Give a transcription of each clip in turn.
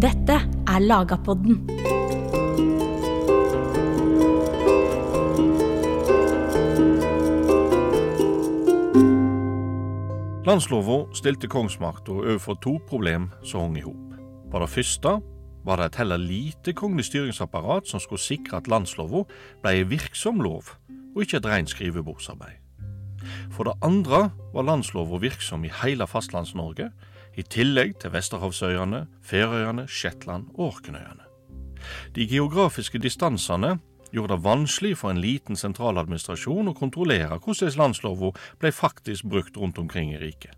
Dette er Lagapodden. Landslova stilte kongsmakta overfor to problem som hang i hop. På det første var det et heller lite kongelig styringsapparat som skulle sikre at landslova ble ei virksom lov, og ikke et rent skrivebordsarbeid. For det andre var landslova virksom i hele Fastlands-Norge, i tillegg til Vesterhavsøyene, Færøyene, Shetland og Orknøyene. De geografiske distansene gjorde det vanskelig for en liten sentraladministrasjon å kontrollere hvordan landslova ble faktisk brukt rundt omkring i riket.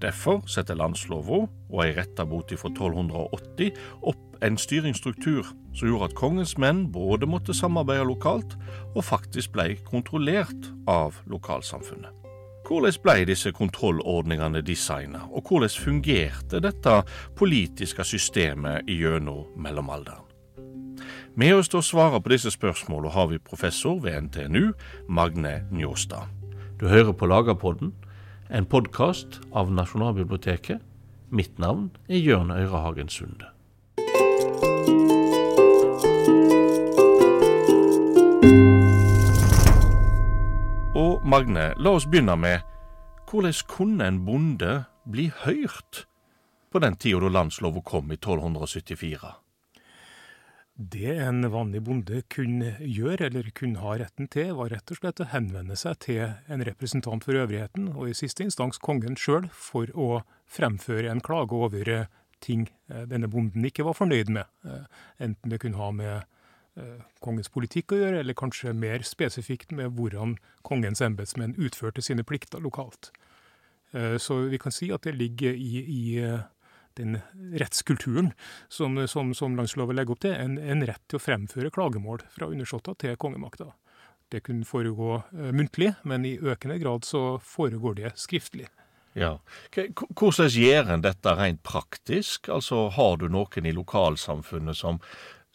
Derfor setter landslova, og ei retta bot fra 1280, opp en styringsstruktur som gjorde at kongens menn både måtte samarbeide lokalt, og faktisk ble kontrollert av lokalsamfunnet. Hvordan ble disse kontrollordningene designet, og hvordan fungerte dette politiske systemet gjennom mellomalderen? Med oss til å svare på disse spørsmålene har vi professor ved NTNU, Magne Njåstad. Du hører på Lagerpodden, en podkast av Nasjonalbiblioteket. Mitt navn er Jørn Øyrehagen Sunde. Magne, la oss begynne med hvordan kunne en bonde bli hørt på den tida da landslova kom i 1274? Det en vanlig bonde kunne gjøre, eller kunne ha retten til, var rett og slett å henvende seg til en representant for øvrigheten, og i siste instans kongen sjøl, for å fremføre en klage over ting denne bonden ikke var fornøyd med. Enten det kunne ha med kongens politikk å gjøre, eller kanskje mer spesifikt med hvordan kongens embetsmenn utførte sine plikter lokalt. Så vi kan si at det ligger i, i den rettskulturen som, som, som landsloven legger opp til, en, en, rett til å fremføre klagemål fra undersåtter til kongemakta. Det kunne foregå muntlig, men i økende grad så foregår det skriftlig. Ja. Hvordan gjør en dette rent praktisk? Altså, Har du noen i lokalsamfunnet som,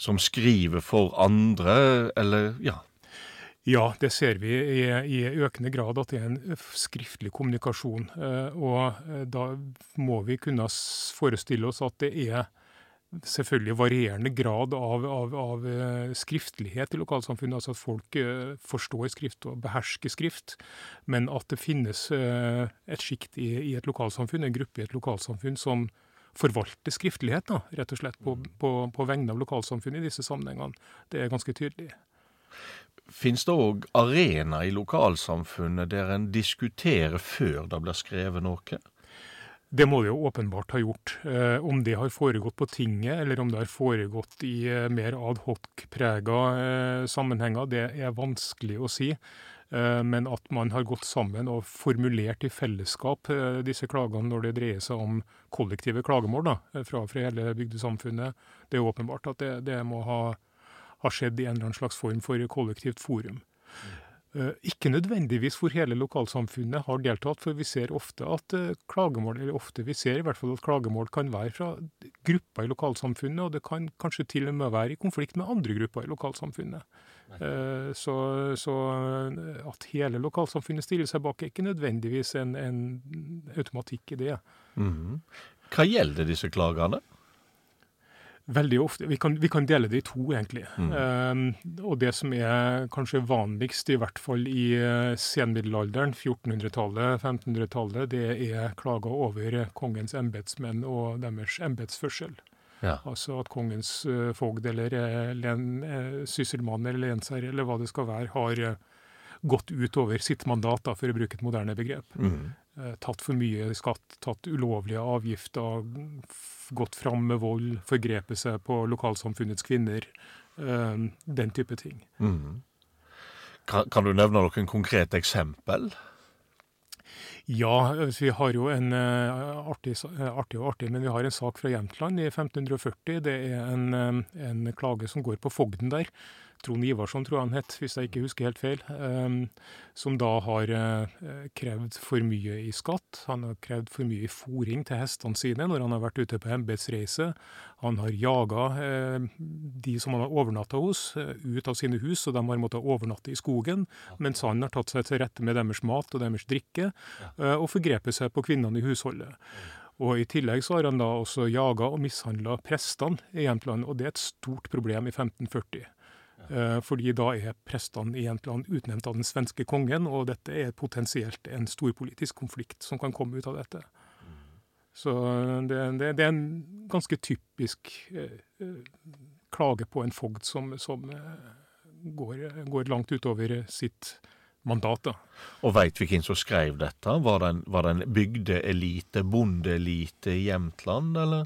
som skriver for andre, eller ja? Ja, det ser vi i, i, økende grad at det er en skriftlig kommunikasjon. Og da må vi kunne forestille oss at det er selvfølgelig varierende grad av, av, av skriftlighet i lokalsamfunnet. Altså at folk forstår skrift og behersker skrift. Men at det finnes et sjikt i, i, et lokalsamfunn, en gruppe i et lokalsamfunn, som forvalter skriftlighet, da, rett og slett på, på, på vegne av lokalsamfunnet i disse sammenhengene. Det er ganske tydelig. Fins det òg arena i lokalsamfunnet der en diskuterer før det blir skrevet noe? Det må det jo åpenbart ha gjort. Eh, om det har foregått på tinget, eller om det har foregått i eh, mer adhoc-prega eh, sammenhenger, det er vanskelig å si. Eh, men at man har gått sammen og formulert i fellesskap eh, disse klagene når det dreier seg om kollektive klagemål da, fra, fra hele bygdesamfunnet, det er åpenbart at det, det må ha ha, skjedd i en eller annen slags form for kollektivt forum. Ikke nødvendigvis hvor hele lokalsamfunnet har deltatt, for vi ser ofte at klagemål, eller ofte vi ser i hvert fall at klagemål kan være fra grupper i lokalsamfunnet, og det kan kanskje til og med være i konflikt med andre grupper i lokalsamfunnet. Uh, så, så, at hele lokalsamfunnet stiller seg bak, er ikke nødvendigvis en, en automatikk i det. Mm -hmm. Hva gjelder disse klagene? Veldig ofte. Vi kan, vi kan, dele det i to, egentlig. Mm. Um, og det som er kanskje vanligst, i hvert fall i uh, senmiddelalderen, 1400-tallet, 1500-tallet, det er klager over kongens embetsmenn og deres embetsførsel. Ja. Altså at kongens uh, fogd eller uh, len, uh, sysselmann eller lensherre eller hva det skal være, har gått utover sitt mandat, da, for å bruke et moderne begrep. Mm. tatt for mye skatt, tatt ulovlige avgifter gått fram med vold, forgrepet seg på lokalsamfunnets kvinner. Den type ting. Mm. Kan, kan, du nevne noen konkrete eksempel? Ja, vi har jo en uh, artig, artig, og artig, men vi har en sak fra Jämtland i 1540. Det er en, en klage som går på fogden der. Trond Ivarsson, tror jeg han het, hvis jeg ikke husker helt feil, um, som da har uh, krevd for mye i skatt. Han har krevd for mye i fòring til hestene sine når han har vært ute på embetsreise. Han har jaga uh, de som han har overnatta hos, uh, ut av sine hus, og de har måttet overnatte i skogen, mens han har tatt seg til rette med deres mat og deres drikke, og forgrepet seg på kvinnene i husholdet. Og I tillegg så har han da også jaga og mishandla prestene i Jämtland, og det er et stort problem i 1540. Eh, fordi da er prestene i Jämtland utnevnt av den svenske kongen, og dette er potensielt en storpolitisk konflikt som kan komme ut av dette. Så det, det, det er en ganske typisk eh, eh klage på en fogd som, som eh, går, går, langt utover sitt mandat. Da. Og veit vi hvem som skrev dette? Var det en, var det en bygdeelite, bondeelite i Jämtland, eller?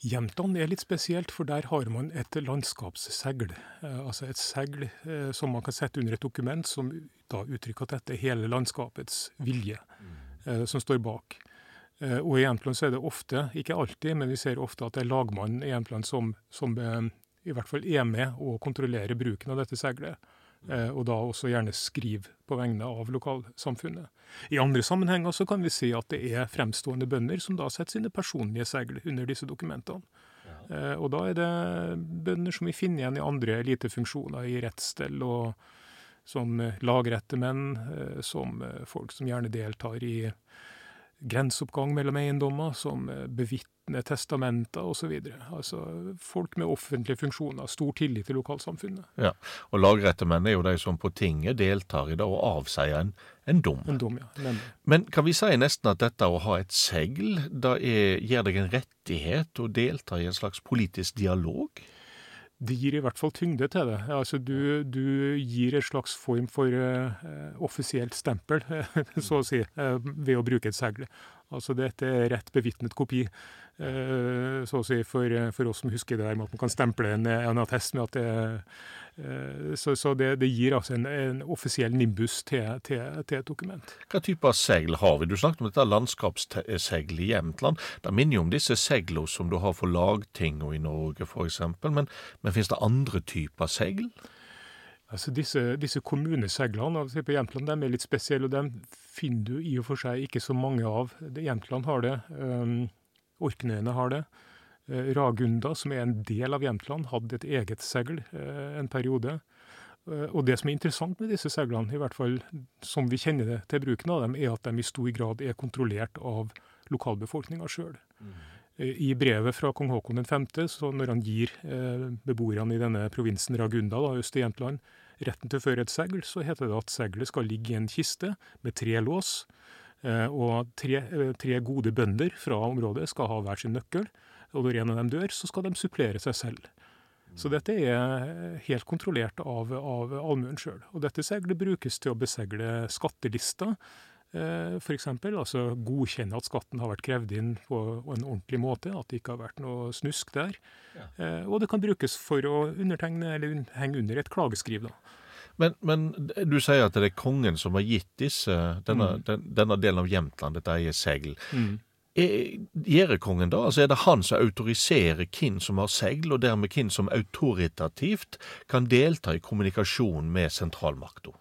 Jämtland er litt spesielt, for der har man et landskapssegl. Eh, altså et segl eh, som man kan sette under et dokument som da uttrykker at dette er hele landskapets vilje eh, som står bak. Og i Jämtland så er det ofte, ikke alltid, men vi ser ofte at det er lagmannen i Jämtland som, som i hvert fall er med og kontrollerer bruken av dette seglet. Eh, og da også gjerne skrive på vegne av lokalsamfunnet. I andre sammenhenger så kan vi si at det er fremstående bønder som da setter sine personlige segl under disse dokumentene. Ja. Eh, og da er det bønder som vi finner igjen i andre elitefunksjoner, i rettsstell og som lagrettemenn, eh, som folk som gjerne deltar i grenseoppgang mellom eiendommer, som bevitner testamenter osv. Altså folk med offentlige funksjoner, stor tillit til lokalsamfunnet. Ja, og Lagrettemenn er jo de som på tinget deltar i det og avsier en, en dom. En dom, ja. Nemlig. Men kan vi si nesten at dette å ha et segl, da er, gir deg en rettighet å delta i en slags politisk dialog? Det gir i hvert fall tyngde til det. Altså, du, du gir en slags form for uh, offisielt stempel, så å si, uh, ved å bruke et segl. Altså, dette er rett bevitnet kopi, uh, så å si, for, for, oss som husker det der med at man kan stemple en, en attest med at det Så, så det, det, gir altså en, en offisiell nimbus til, til, til, et dokument. Hva type av seil har vi? Du snakket om dette landskapsseilet i Jämtland. Det minner jo om disse seilene som du har for lagtinga i Norge, f.eks. Men, men finnes det andre typer seil? Altså disse, disse kommuneseglene altså på Jämtland de er litt spesielle, og dem finner du i og for seg ikke så mange av. Jämtland har det. Um, Orknøyene har det. Uh, Ragunda, som er en del av Jämtland, hadde et eget segl uh, en periode. Uh, og det som er interessant med disse seglene, i hvert fall som vi kjenner det til bruken av dem, er at de i stor grad er kontrollert av lokalbefolkninga sjøl. Mm. I brevet fra kong Haakon 5., så når han gir eh, beboerne i denne provinsen Ragunda, da, øst i Jämtland, retten til å føre et segl, så heter det at seglet skal ligge i en kiste med tre lås. Eh, og tre, eh, tre, gode bønder fra området skal ha hver sin nøkkel. Og når en av dem dør, så skal de supplere seg selv. Så dette er helt kontrollert av, av allmuen sjøl. Og dette seglet brukes til å besegle skattelister Eh, F.eks. Altså godkjenne at skatten har vært krevd inn på en ordentlig måte, at det ikke har vært noe snusk der. Ja. Eh, og det kan brukes for å undertegne eller henge under et klageskriv. da. Men, men, du sier at det er kongen som har gitt disse, denne, mm. den, denne delen av Jämtland dette eier segl. Mm. Gjør kongen da? Altså Er det han som autoriserer hvem som har segl, og dermed hvem som autoritativt kan delta i kommunikasjon med sentralmakta?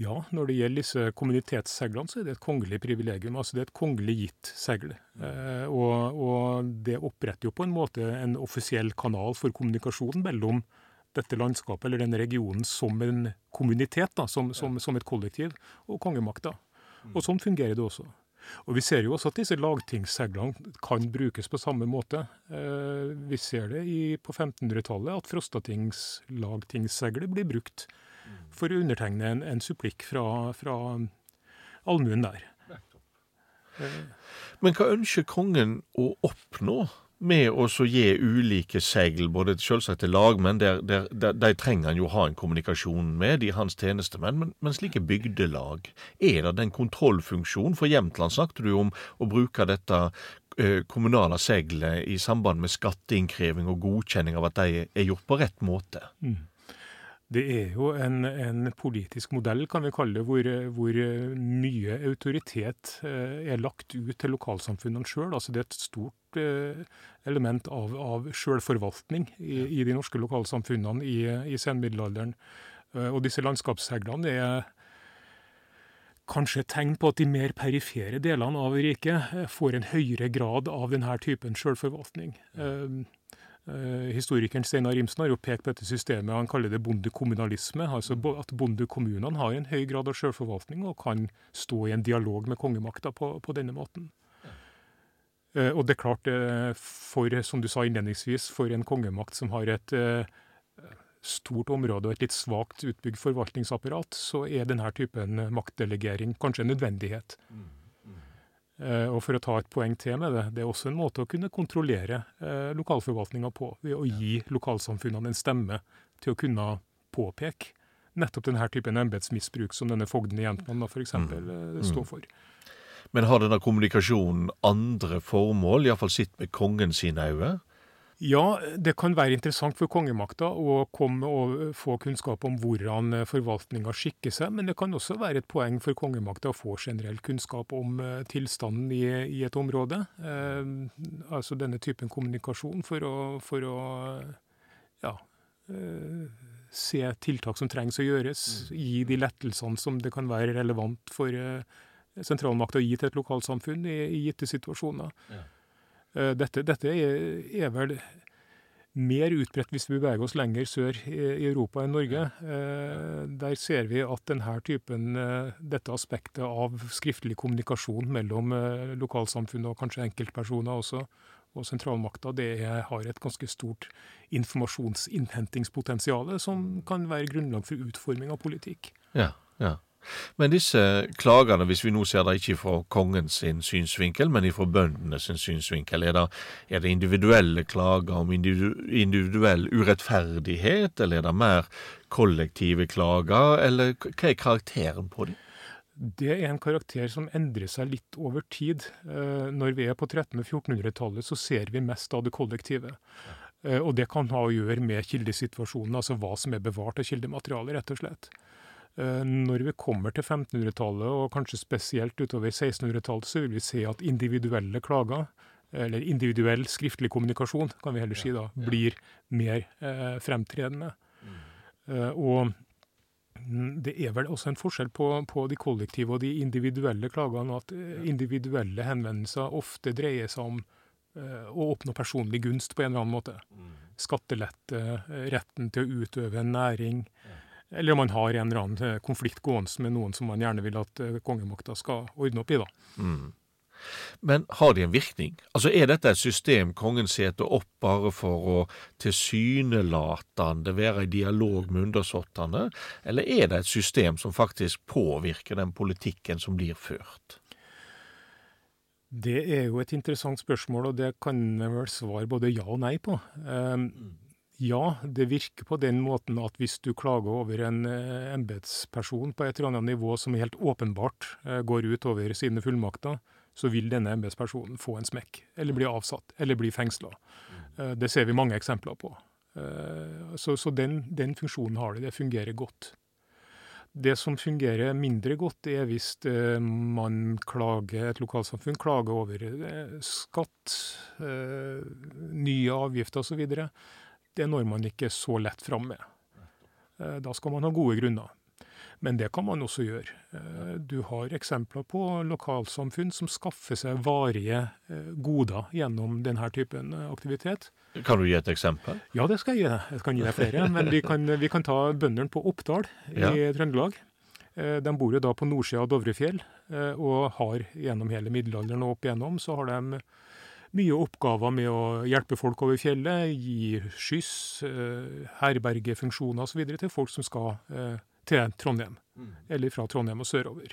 Ja, når det gjelder disse kommunitetsseglene, så er det et kongelig privilegium. Altså det er et kongelig gitt segl. Eh, og, og, det oppretter jo på en måte en offisiell kanal for kommunikasjon mellom dette landskapet eller denne regionen som en kommunitet, da, som, som, som et kollektiv, og kongemakta. Og sånn fungerer det også. Og Vi ser jo også at disse lagtingsseglene kan brukes på samme måte. Eh, vi ser det i, på 1500-tallet at Frostatings lagtingsseglet blir brukt for å undertegne en, en supplikk fra, fra allmuen der. Men hva ønsker kongen å oppnå med å gi ulike segl, både selvsagt til lagmenn, der, der, der, de trenger han jo ha en kommunikasjon med, de hans tjenestemenn, men, men slike bygdelag, er det den kontrollfunksjonen? For Jämtland snakket du om å bruke dette eh, kommunale seglet i samband med skatteinnkreving og godkjenning av at de er gjort på rett måte. Mm. Det er jo en, en, politisk modell, kan vi kalle det, hvor, hvor mye autoritet eh, er lagt ut til lokalsamfunnene sjøl. Altså det er et stort eh, element av, av sjølforvaltning i, i, de norske lokalsamfunnene i, i senmiddelalderen. Eh, og disse landskapsseglene er kanskje et tegn på at de mer perifere delene av riket får en høyere grad av denne typen sjølforvaltning. Eh, historikeren Steinar Imsen har jo pekt på dette systemet, han kaller det bondekommunalisme. altså At bondekommunene har en høy grad av selvforvaltning og kan stå i en dialog med kongemakta på, på denne måten. Eh, og det er klart, eh, for, som du sa innledningsvis, for en kongemakt som har et stort område og et litt svakt utbygd forvaltningsapparat, så er denne typen maktdelegering kanskje en nødvendighet. Mm. Eh, og for å ta et poeng til med det, det er også en måte å kunne kontrollere eh, lokalforvaltninga på, ved å gi lokalsamfunnene en stemme til å kunne påpeke nettopp denne typen embetsmisbruk som denne fogden i Jämtland f.eks. Mm. Eh, står mm. for. Men har denne kommunikasjonen andre formål, iallfall sitt med kongen sine øyne? Ja, det kan være interessant for kongemakta å komme og få kunnskap om hvordan eh, forvaltninga skikker seg, men det kan også være et poeng for kongemakta å få generell kunnskap om uh, tilstanden i, i, et område. Eh, altså denne typen kommunikasjon for å, for å ja, eh, se tiltak som trengs å gjøres, mm. gi de lettelsene som det kan være relevant for sentralmakta å gi til et lokalsamfunn i, i gitte situasjoner. Ja. Eh, dette, dette er, er, vel mer utbredt hvis vi beveger oss lenger sør i, Europa enn Norge. Eh, der ser vi at denne typen, eh, dette aspektet av skriftlig kommunikasjon mellom lokalsamfunn og kanskje enkeltpersoner også, og sentralmakta, det har et ganske stort informasjonsinnhentingspotensial som kan være grunnlag for utforming av politikk. Ja, ja. Men disse klagene, hvis vi nå ser det ikke fra kongens synsvinkel, men fra bøndenes synsvinkel, er det, er det, individuelle klager om individuell urettferdighet, eller er det mer kollektive klager, eller hva er karakteren på dem? Det er en karakter som endrer seg litt over tid. Eh, når vi er på 1300- og 1400-tallet, så ser vi mest av det kollektive. Eh, og det kan ha å gjøre med kildesituasjonen, altså hva som er bevart av kildemateriale, rett og slett. Eh, når vi kommer til 1500-tallet, og kanskje spesielt utover 1600-tallet, så vil vi se at individuelle klager, eller individuell skriftlig kommunikasjon, kan vi heller si da, blir mer eh, fremtredende. Mm. Eh, og det er vel også en forskjell på, på, de kollektive og de individuelle klagene, at eh, individuelle henvendelser ofte dreier seg om eh, å oppnå personlig gunst på en eller annen måte. Mm. Skattelette, retten til å utøve en næring. Eller om man har en eller annen eh, konflikt gående med noen som man gjerne vil at eh, kongemakta skal ordne opp i. da. Mm. Men har de en virkning? Altså Er dette et system kongen setter opp bare for å tilsynelatende være i dialog med undersåttene, eller er det et system som faktisk påvirker den politikken som blir ført? Det er jo et interessant spørsmål, og det kan jeg vel svare både ja og nei på. Um, ja, det virker på den måten at hvis du klager over en eh, embetsperson på et eller annet nivå som helt åpenbart eh, går ut over sine fullmakter, så vil denne embetspersonen få en smekk, eller bli avsatt, eller bli fengsla. Eh, det ser vi mange eksempler på. Så, så den, den, funksjonen har det. Det fungerer godt. Det som fungerer mindre godt, er hvis man klager, et lokalsamfunn klager over skatt, nye avgifter osv det når man ikke så lett fram med. Eh, da skal man ha gode grunner. Men det kan man også gjøre. Eh, du har eksempler på lokalsamfunn som skaffer seg varige eh, goder gjennom denne typen aktivitet. Kan du gi et eksempel? Ja, det skal jeg gi deg. Jeg kan gi deg flere. Men vi kan, vi kan ta bøndene på Oppdal i ja. Trøndelag. De bor jo da på nordsida av Dovrefjell, og har gjennom hele middelalderen og opp igjennom så har de mye oppgaver med å hjelpe folk over fjellet, gi skyss, eh, herberge funksjoner osv. til folk som skal eh, til Trondheim, mm. eller fra Trondheim og sørover.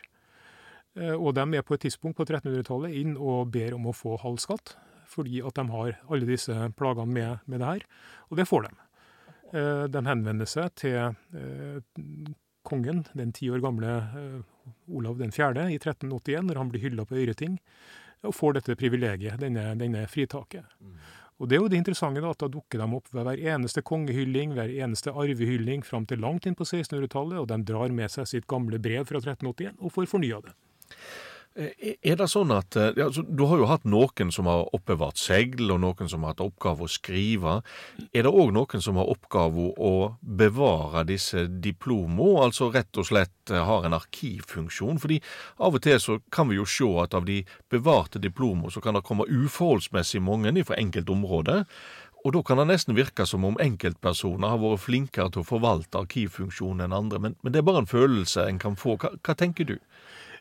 Eh, og de er på et tidspunkt på 1300-tallet inn og ber om å få halv skatt, fordi at de har alle disse plagene med, med det her, og det får de. De henvender seg til kongen, den ti år gamle Olav den 4., i 1381, når han blir hylla på Øyreting og får dette privilegiet, denne, denne fritaket. Og Det er jo det interessante da, at da dukker de opp ved hver eneste kongehylling, hver eneste arvehylling fram til langt inn på 1600-tallet, og de drar med seg sitt gamle brev fra 1381 og får fornya det. Eh, er det sånn at ja, så Du har jo hatt noen som har oppbevart segl, og noen som har hatt oppgave å skrive. Er det òg noen som har oppgave å bevare disse diplomene, altså rett og slett eh, har en arkivfunksjon? Fordi av og til så kan vi jo se at av de bevarte diplomene så kan det komme uforholdsmessig mange fra enkelte områder. Og da kan det nesten virke som om enkeltpersoner har vært flinkere til å forvalte arkivfunksjonen enn andre, men, men det er bare en følelse en kan få. Hva, hva tenker du?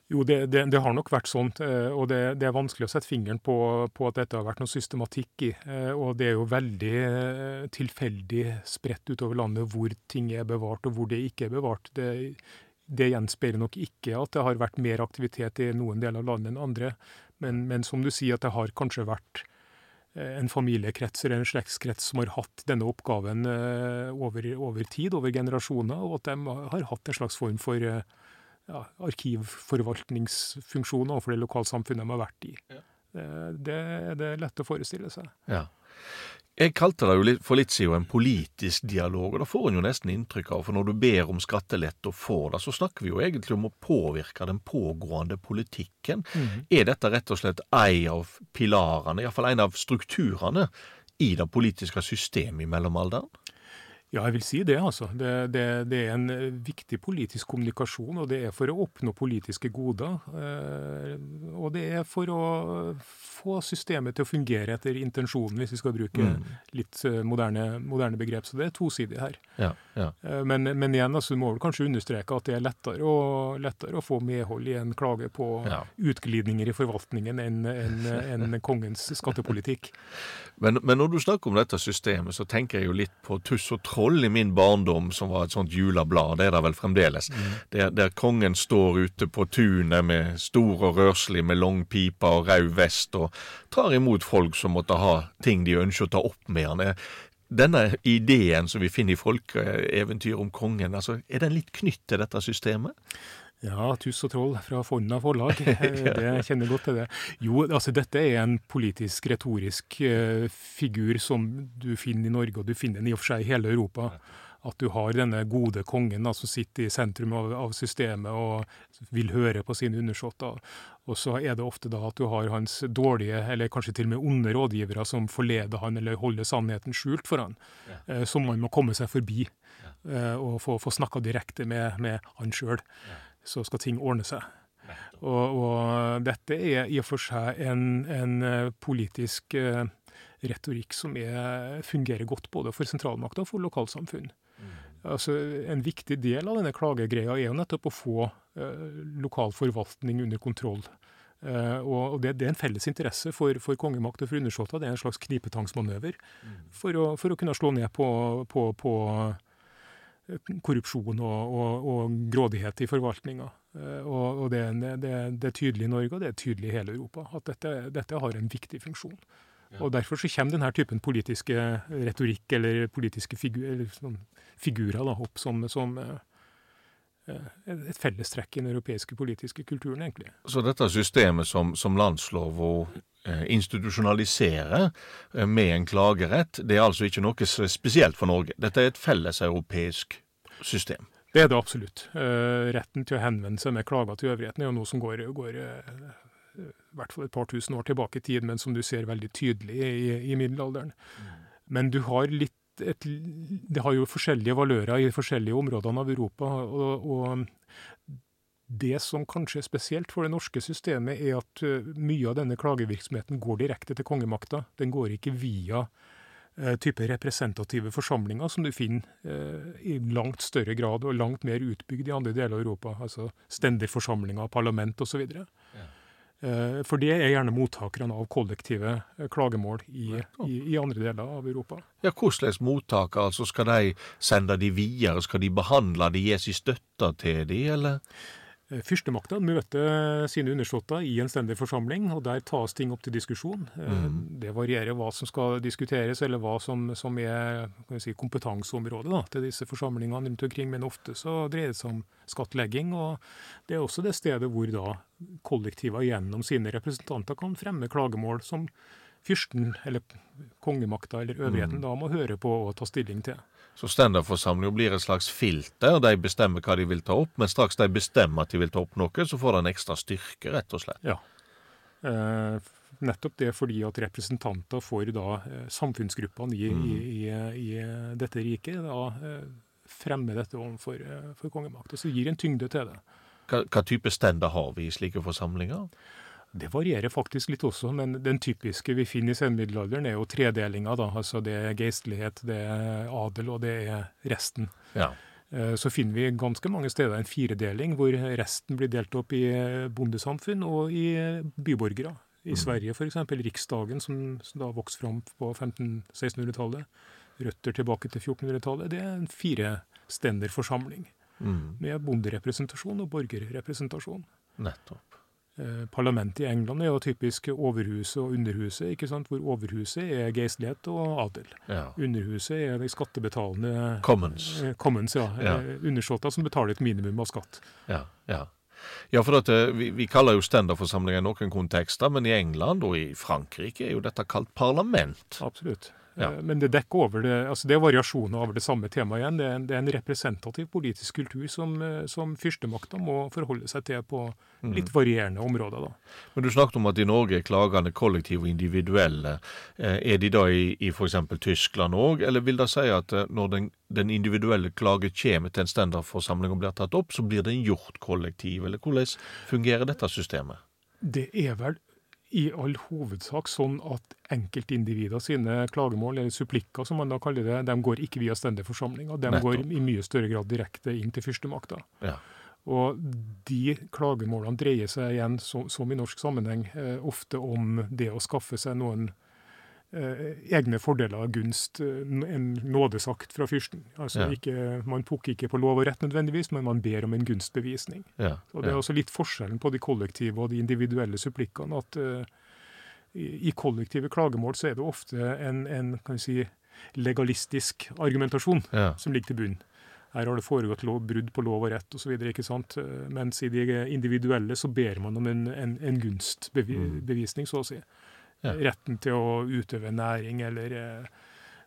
Jo, det, det, det, har nok vært sånn, og det, det, er vanskelig å sette fingeren på, på, at dette har vært noe systematikk i. Og det er jo veldig tilfeldig spredt utover landet hvor ting er bevart og hvor det ikke er bevart. Det, det gjenspeiler nok ikke at det har vært mer aktivitet i noen deler av landet enn andre. Men, men som du sier, at det har kanskje vært en familiekrets eller en slektskrets som har hatt denne oppgaven over, over, tid, over generasjoner, og at de har hatt en slags form for ja, arkivforvaltningsfunksjoner overfor det lokalsamfunnet de har vært i. Ja. Det, det, er lett å forestille seg. Ja. Jeg kalte det jo litt, for litt siden en politisk dialog, og da får en jo nesten inntrykk av, for når du ber om skattelette og får det, så snakker vi jo egentlig om å påvirke den pågående politikken. Mm. Er dette rett og slett en av pilarene, iallfall en av strukturene, i det politiske systemet i mellomalderen? Ja, jeg vil si det. altså. Det, det, det, er en eh, viktig politisk kommunikasjon, og det er for å oppnå politiske goder. Eh, og det er for å få systemet til å fungere etter intensjonen, hvis vi skal bruke mm. litt eh, moderne, moderne, begrep. Så det er tosidig her. Ja, ja. Men, men, igjen, altså, du må vel kanskje understreke at det er lettere å, lettere å få medhold i en klage på ja. utglidninger i forvaltningen enn en, en kongens skattepolitikk. Men, men, når du snakker om dette systemet, så tenker jeg jo litt på tuss og troll i min barndom, som var et sånt juleblad. Det er det vel fremdeles. Mm. Der, der, kongen står ute på tunet med stor og rørslig med lang pipe og rød vest, og tar imot folk som måtte ha ting de ønsker å ta opp med han. Denne ideen som vi finner i folkeeventyr om kongen, altså, er den litt knytt til dette systemet? Ja, Tuss og troll fra Fonna forlag. Det kjenner godt til det. Jo, altså dette er en politisk, retorisk uh, figur som du finner i Norge, og du finner den i og for seg i hele Europa. At du har denne gode kongen da, som sitter i sentrum av, av, systemet og vil høre på sine undersåtter. Og så er det ofte da at du har hans dårlige, eller kanskje til og med onde rådgivere som forleder han eller holder sannheten skjult for han, ja. uh, som man må komme seg forbi. Uh, og få, få snakka direkte med, med han sjøl. Ja så skal ting ordne seg. Og, og dette er i og for seg en, en eh, politisk uh, retorikk som er, fungerer godt både for sentralmakta og for lokalsamfunn. Mm. Altså, en viktig del av denne klagegreia er jo nettopp å få uh, lokal forvaltning under kontroll. Uh, og det, det, er en felles interesse for, for kongemakt og for undersåtter. Det er en slags knipetangsmanøver mm. for, å, for, å, kunne slå ned på, på, på korrupsjon og, og, og grådighet i forvaltninga. Eh, og, og det, det, det, er tydelig i Norge, og det er tydelig i hele Europa, at dette, dette har en viktig funksjon. Ja. Og Derfor så kommer denne typen politiske retorikk eller politiske figur, eller sånn figurer da, opp som, som eh, et fellestrekk i den europeiske politiske kulturen, egentlig. Så dette systemet som, som landslova institusjonaliserer med en klagerett, det er altså ikke noe spesielt for Norge? Dette er et felleseuropeisk system? Det er det absolutt. Retten til å henvende seg med klager til øvrigheten er jo noe som går, går i hvert fall et par tusen år tilbake i tid, men som du ser veldig tydelig i, i middelalderen. Mm. Men du har litt et, Det har jo forskjellige valører i forskjellige områdene av Europa. og, og det som kanskje er spesielt for det norske systemet, er at uh, mye av denne klagevirksomheten går direkte til kongemakta. Den går ikke via Eh, type representative forsamlinger som du finner eh, i langt større grad og langt mer utbygd i andre deler av Europa. Altså stenderforsamlinger, parlament osv. Og, Eh, for det er gjerne mottakerne av kollektive eh, klagemål i, i, i, andre deler av Europa. Ja, Hvordan mottaker, Altså skal de sende de videre? Skal de behandle de, Gis sin støtte til de, eller? Eh, Fyrstemakta møter sine undersåtter i en stendig forsamling, og der tas ting opp til diskusjon. Mm. Det varierer hva som skal diskuteres, eller hva som, som er si, kompetanseområdet da, til disse forsamlingene rundt omkring, men ofte så dreier det seg om skattlegging. og Det er også det stedet hvor da kollektiver gjennom sine representanter kan fremme klagemål som fyrsten, eller kongemakta eller øvrigheten, mm. da må høre på og ta stilling til. Så ständerforsamlinga blir et slags filter. De bestemmer hva de vil ta opp, men straks de bestemmer at de vil ta opp noe, så får det en ekstra styrke, rett og slett. Ja. Eh, nettopp det fordi at representanter for da eh, samfunnsgruppene i, mm. i, i, i, dette riket da eh, fremmer dette overfor eh, for kongemakt. Så gir en tyngde til det. Hva, hva type stender har vi i slike forsamlinger? Det varierer faktisk litt også, men den typiske vi finner i senmiddelalderen, er jo tredelinga. da, altså Det er geistlighet, det er adel, og det er resten. Ja. Eh, så finner vi ganske mange steder en firedeling, hvor resten blir delt opp i bondesamfunn og i byborgere. I mm. Sverige f.eks. Riksdagen, som, som da vokste fram på 1500-1600-tallet. Røtter tilbake til 1400-tallet. Det er en firestenderforsamling. Mm. Med bonderepresentasjon og borgerrepresentasjon. Nettopp. Eh, parlamentet i England er jo typisk overhuset og underhuset, ikke sant? hvor overhuset er geistlighet og adel. Ja. Underhuset er de skattebetalende Commons. Eh, commons ja. ja. Eh, undersåtter som betaler et minimum av skatt. Ja, ja. Ja, for dette, vi, vi, kaller jo stenderforsamlinger i noen kontekster, men i England og i Frankrike er jo dette kalt parlament. Absolutt. Ja. Eh, men det dekker over det altså det er variasjoner over det samme temaet igjen. Det er en, det er en representativ politisk kultur som, eh, som fyrstemakta må forholde seg til på mm. litt varierende områder. da. Men Du snakket om at i Norge er klagene kollektive og individuelle. Eh, er de da i, i f.eks. Tyskland òg, eller vil det si at når den, den individuelle klage kommer til en standardforsamling og blir tatt opp, så blir den gjort kollektiv, eller hvordan fungerer dette systemet? Det er vel i all hovedsak sånn at enkeltindivider sine klagemål, eller supplikker som man da kaller det, de går ikke via stendige forsamlinger. De går i mye større grad direkte inn til fyrstemakta. Ja. Og de klagemålene dreier seg igjen, som, som i norsk sammenheng, eh, ofte om det å skaffe seg noen egne fordeler av gunst, eh, en nådesakt fra fyrsten. Altså ja. ikke, Man pukker ikke på lov og rett nødvendigvis, men man ber om en gunstbevisning. Ja, og Det er også litt forskjellen på de kollektive og de individuelle supplikkene. at uh, i, i, kollektive klagemål så er det ofte en, en kan si, legalistisk argumentasjon ja. som ligger til bunn. Her har det foregått lov, brudd på lov og rett osv. Mens i de individuelle så ber man om en, en, en gunstbevisning, mm. så å si. Ja. Retten til å utøve næring eller eh,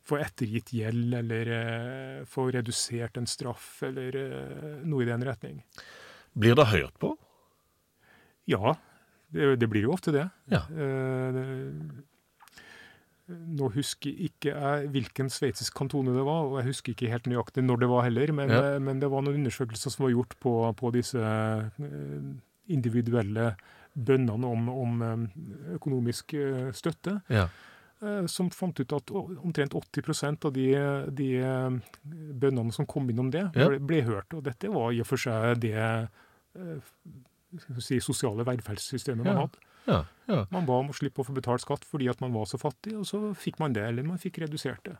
få ettergitt gjeld eller eh, få redusert en straff eller eh, noe i den retning. Blir det hørt på? Ja, det, det blir jo ofte det. Ja. Eh, nå husker ikke jeg hvilken sveitsisk kantone det var, og jeg husker ikke helt nøyaktig når det var heller, men, ja. men det var noen undersøkelser som var gjort på, på disse eh, bønnene om, om eh, økonomisk eh, støtte. Ja. Eh, som fant ut at omtrent 80 av de, de bøndene som kom innom det, ja. ble, ble, hørt. Og dette var i og for seg det si, sosiale velferdssystemet man hadde. Ja, ja. Man ba om å slippe å få betalt skatt fordi at man var så fattig, og så fikk man det, eller man fikk redusert det.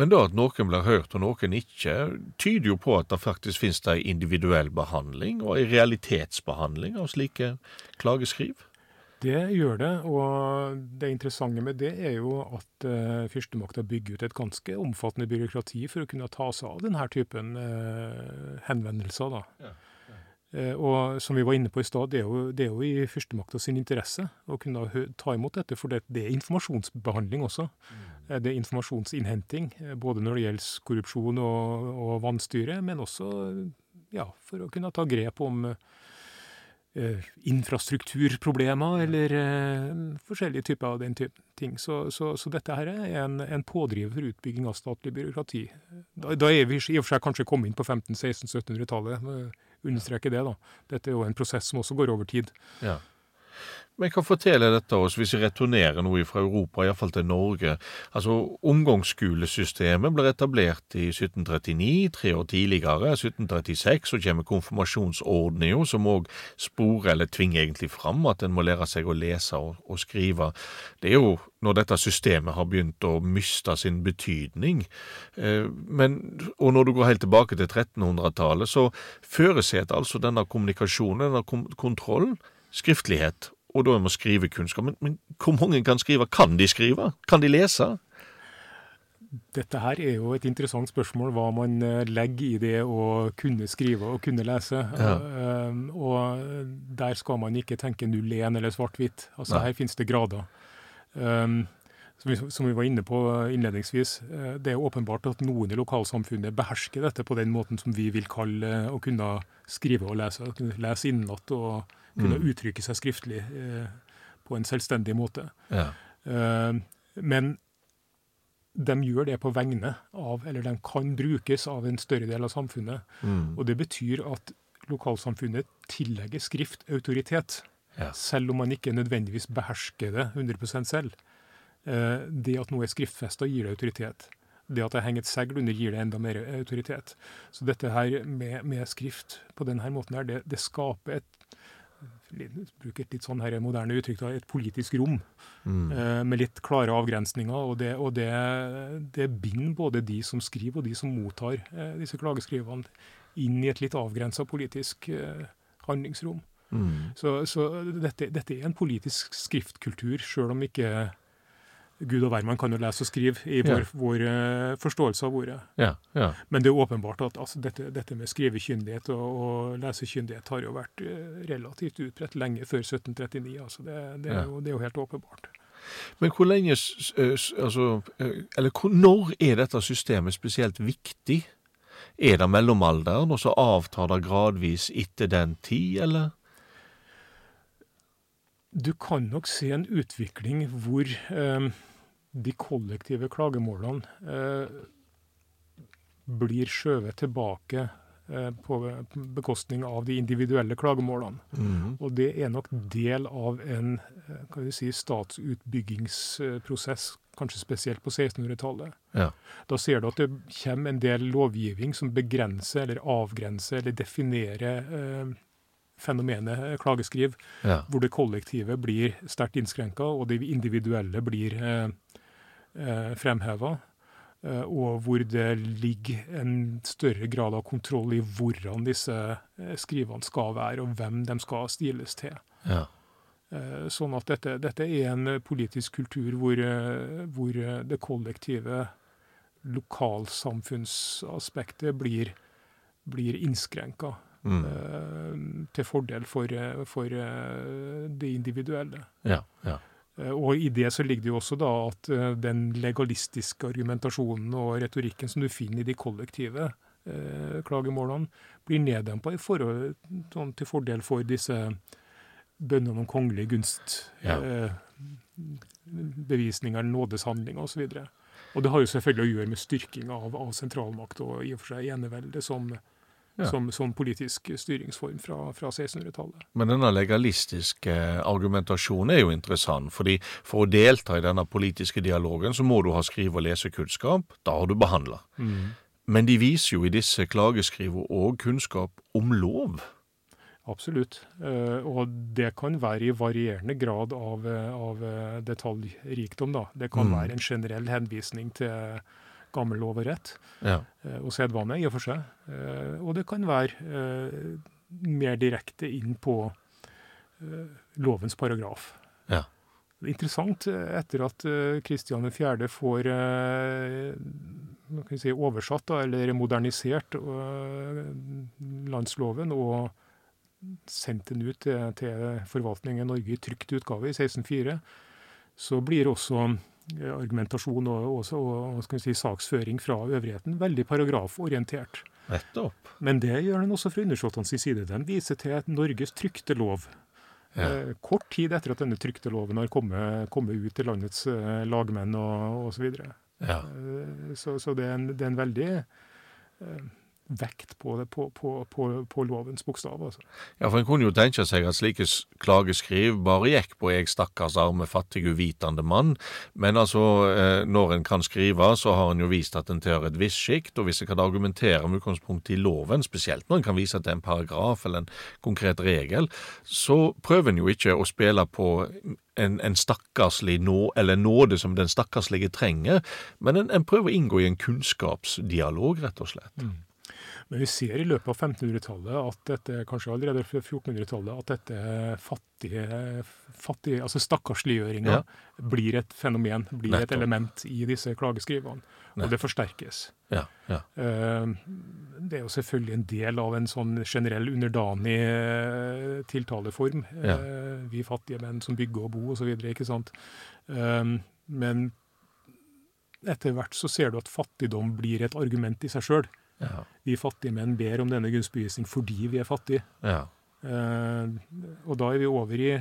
Men da at noen blir hørt og noen ikke, tyder jo på at det faktisk finnes ei individuell behandling og ei realitetsbehandling av slike klageskriv. Det gjør det, og det interessante med det er jo at eh, fyrstemakta bygger ut et ganske omfattende byråkrati for å kunne ta seg av denne typen eh, henvendelser. da. Ja. Eh, og som vi var inne på i stad, det, det, er jo i førstemakta sin interesse å kunne ta imot dette, for det, det er informasjonsbehandling også. Mm. Eh, det er informasjonsinnhenting, eh, både når det gjelder korrupsjon og, og vanstyre, men også ja, for å kunne ta grep om infrastrukturproblemer eller eh, forskjellige typer av den type ting. Så, så, så dette her er en, en, pådriver for utbygging av statlig byråkrati. Da, da er vi i og for seg kanskje kommet inn på 1500-1600-1700-tallet understreke det. da. Dette er jo en prosess som også går over tid. Ja. Men hva forteller dette oss, hvis vi returnerer noe fra Europa, iallfall til Norge? Altså, Omgangsskolesystemet ble etablert i 1739, tre år tidligere, 1736, så kommer konfirmasjonsordninga, som òg sporer eller tvinger egentlig fram at en må lære seg å lese og, og, skrive. Det er jo når dette systemet har begynt å miste sin betydning. Eh, men, og når du går helt tilbake til 1300-tallet, så føresetter altså denne kommunikasjonen, denne kontrollen, skriftlighet og da må skrivekunnskap. Men, men hvor mange kan skrive? Kan de skrive? Kan de lese? Dette her er jo et interessant spørsmål, hva man eh, legger i det å kunne skrive og kunne lese. Ja. Uh, og der skal man ikke tenke 0-1 eller svart-hvitt. Altså Nei. Her finnes det grader. Um, som vi, som vi, var inne på innledningsvis, uh, det er åpenbart at noen i lokalsamfunnet behersker dette på den måten som vi vil kalle å kunne skrive og lese. Kunne lese innenat og kunne mm. uttrykke seg skriftlig eh, på en selvstendig måte. Ja. Eh, men de gjør det på vegne av, eller de kan brukes av en større del av samfunnet. Mm. Og det betyr at lokalsamfunnet tillegger skrift autoritet, ja. selv om man ikke nødvendigvis behersker det 100% selv. Eh, det at noe er skriftfesta, gir det autoritet. Det at det henger et segl under, gir det enda mer autoritet. Så dette her med, med skrift på denne måten her, det, det skaper et bruk et litt sånn her moderne uttrykk, et politisk rom mm. eh, med litt klare avgrensninger. Og, det, og det, det, binder både de som skriver og de som mottar eh, disse klageskrivene, inn i et litt avgrensa politisk eh, handlingsrom. Mm. Så, så dette, dette, er en politisk skriftkultur, sjøl om ikke Gud og hvermann kan jo lese og skrive i vår, ja. vår uh, forståelse av ordet. Ja, ja. Men det er åpenbart at altså, dette, dette, med skrivekyndighet og, og lesekyndighet har jo vært uh, relativt utbredt lenge før 1739. Altså, det, det, er jo, det, er jo, helt åpenbart. Men hvor lenge altså, Eller når er dette systemet spesielt viktig? Er det mellomalderen, og så avtar det gradvis etter den tid, eller? Du kan nok se en utvikling hvor eh, de kollektive klagemålene eh, blir skjøvet tilbake eh, på bekostning av de individuelle klagemålene. Mm. Og det er nok del av en kan vi si, statsutbyggingsprosess, kanskje spesielt på 1600-tallet. Ja. Da ser du at det kommer en del lovgivning som begrenser eller avgrenser eller definerer eh, fenomenet eh, klageskriv, ja. hvor det kollektive blir sterkt innskrenka, og det individuelle blir eh, eh, fremheva. Eh, og hvor det ligger en større grad av kontroll i hvordan disse eh, skrivene skal være, og hvem de skal stiles til. Ja. Eh, sånn at dette, dette, er en politisk kultur hvor, hvor det kollektive lokalsamfunnsaspektet blir, blir innskrenka. Mm. til fordel for, for det individuelle. Ja, ja. Eh, og i det så ligger det jo også da at eh, den legalistiske argumentasjonen og retorikken som du finner i de kollektive eh, klagemålene, blir neddempa forhold sånn, til fordel for disse bønnene om kongelig gunst, ja. eh, bevisninger, nådeshandlinger osv. Og, så og det har jo selvfølgelig å gjøre med styrking av, av sentralmakt og i og for seg enevelde som ja. som, som, politisk styringsform fra, fra 1600-tallet. Men denne legalistiske argumentasjonen er jo interessant. fordi For å delta i denne politiske dialogen så må du ha skrive- og lesekunnskap. Da har du behandla. Mm. Men de viser jo i disse klageskrivene òg kunnskap om lov. Absolutt. Uh, og det kan være i varierende grad av, av detaljrikdom. da. Det kan mm. være en generell henvisning til gammel lov og rett. Ja. Eh, og sedvane, i og for seg. Eh, og det kan være eh, mer direkte inn på lovens paragraf. Ja. Er interessant etter at Kristian 4. får si, oversatt eller modernisert landsloven og sendt den ut til, til forvaltningen i Norge i trykt utgave i 1604, så blir også argumentasjon og, og, og si, saksføring fra øvrigheten veldig paragraforientert. Nettopp. Men det gjør den også fra undersåttenes side. Den viser til at Norges trykte lov. Ja. Eh, kort tid etter at denne trykte loven har kommet, kommet ut til landets eh, lagmenn og osv. Så, ja. eh, så, så det, er en, det er en veldig vekt på, det, på, på, på lovens bokstav. Altså. Ja, for En kunne jo tenke seg at slike klageskriv bare gikk på 'jeg stakkars arme, fattig, uvitende mann', men altså, eh, når en kan skrive, så har en jo vist at en tilhører et visst sjikt, og hvis en kan argumentere med utgangspunkt i loven, spesielt når en kan vise at det er en paragraf eller en konkret regel, så prøver en jo ikke å spille på en, en stakkarslig nå, eller nåde som den stakkarslige trenger, men en, en prøver å inngå i en kunnskapsdialog, rett og slett. Mm. Men vi ser i løpet av 1500-tallet, at dette, kanskje allerede fra 1400-tallet, at dette fattige, fattige altså stakkarsliggjøringa, ja. blir et fenomen, blir Nettopp. et element i disse klageskrivene. Og det forsterkes. Ja, ja. Eh, det er jo selvfølgelig en del av en sånn generell underdanig eh, tiltaleform. Eh, vi fattige menn som bygger og bor osv., ikke sant. Men etter hvert så ser du at fattigdom blir et argument i seg sjøl. Ja. Vi fattige menn ber om denne gunsbevisning fordi vi er fattige. Ja. Eh, og da er vi over i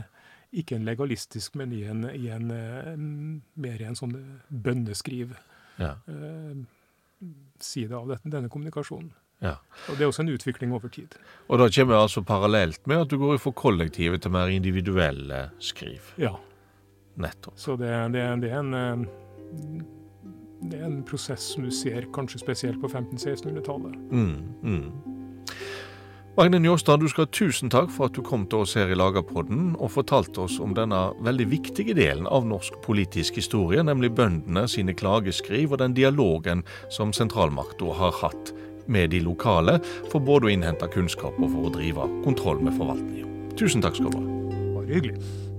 ikke en legalistisk, men i en, i en uh, mer i en sånn bønneskriv ja. Eh, side av dette, denne kommunikasjonen. Ja. Og Det er også en utvikling over tid. Og da kommer det altså parallelt med at du går fra kollektive til mer individuelle skriv? Ja. Nettopp. Så det, det, det er en det er en prosess som du ser kanskje spesielt på 1500-1600-tallet. Mm, mm. Magne Njåstad, du skal ha tusen takk for at du kom til oss her i Lagerpodden og fortalte oss om denne veldig viktige delen av norsk politisk historie, nemlig bøndene sine klageskriv og den dialogen som sentralmakta har hatt med de lokale, for både å innhente kunnskap og for å drive kontroll med forvaltninga. Tusen takk skal du ha. Bare hyggelig.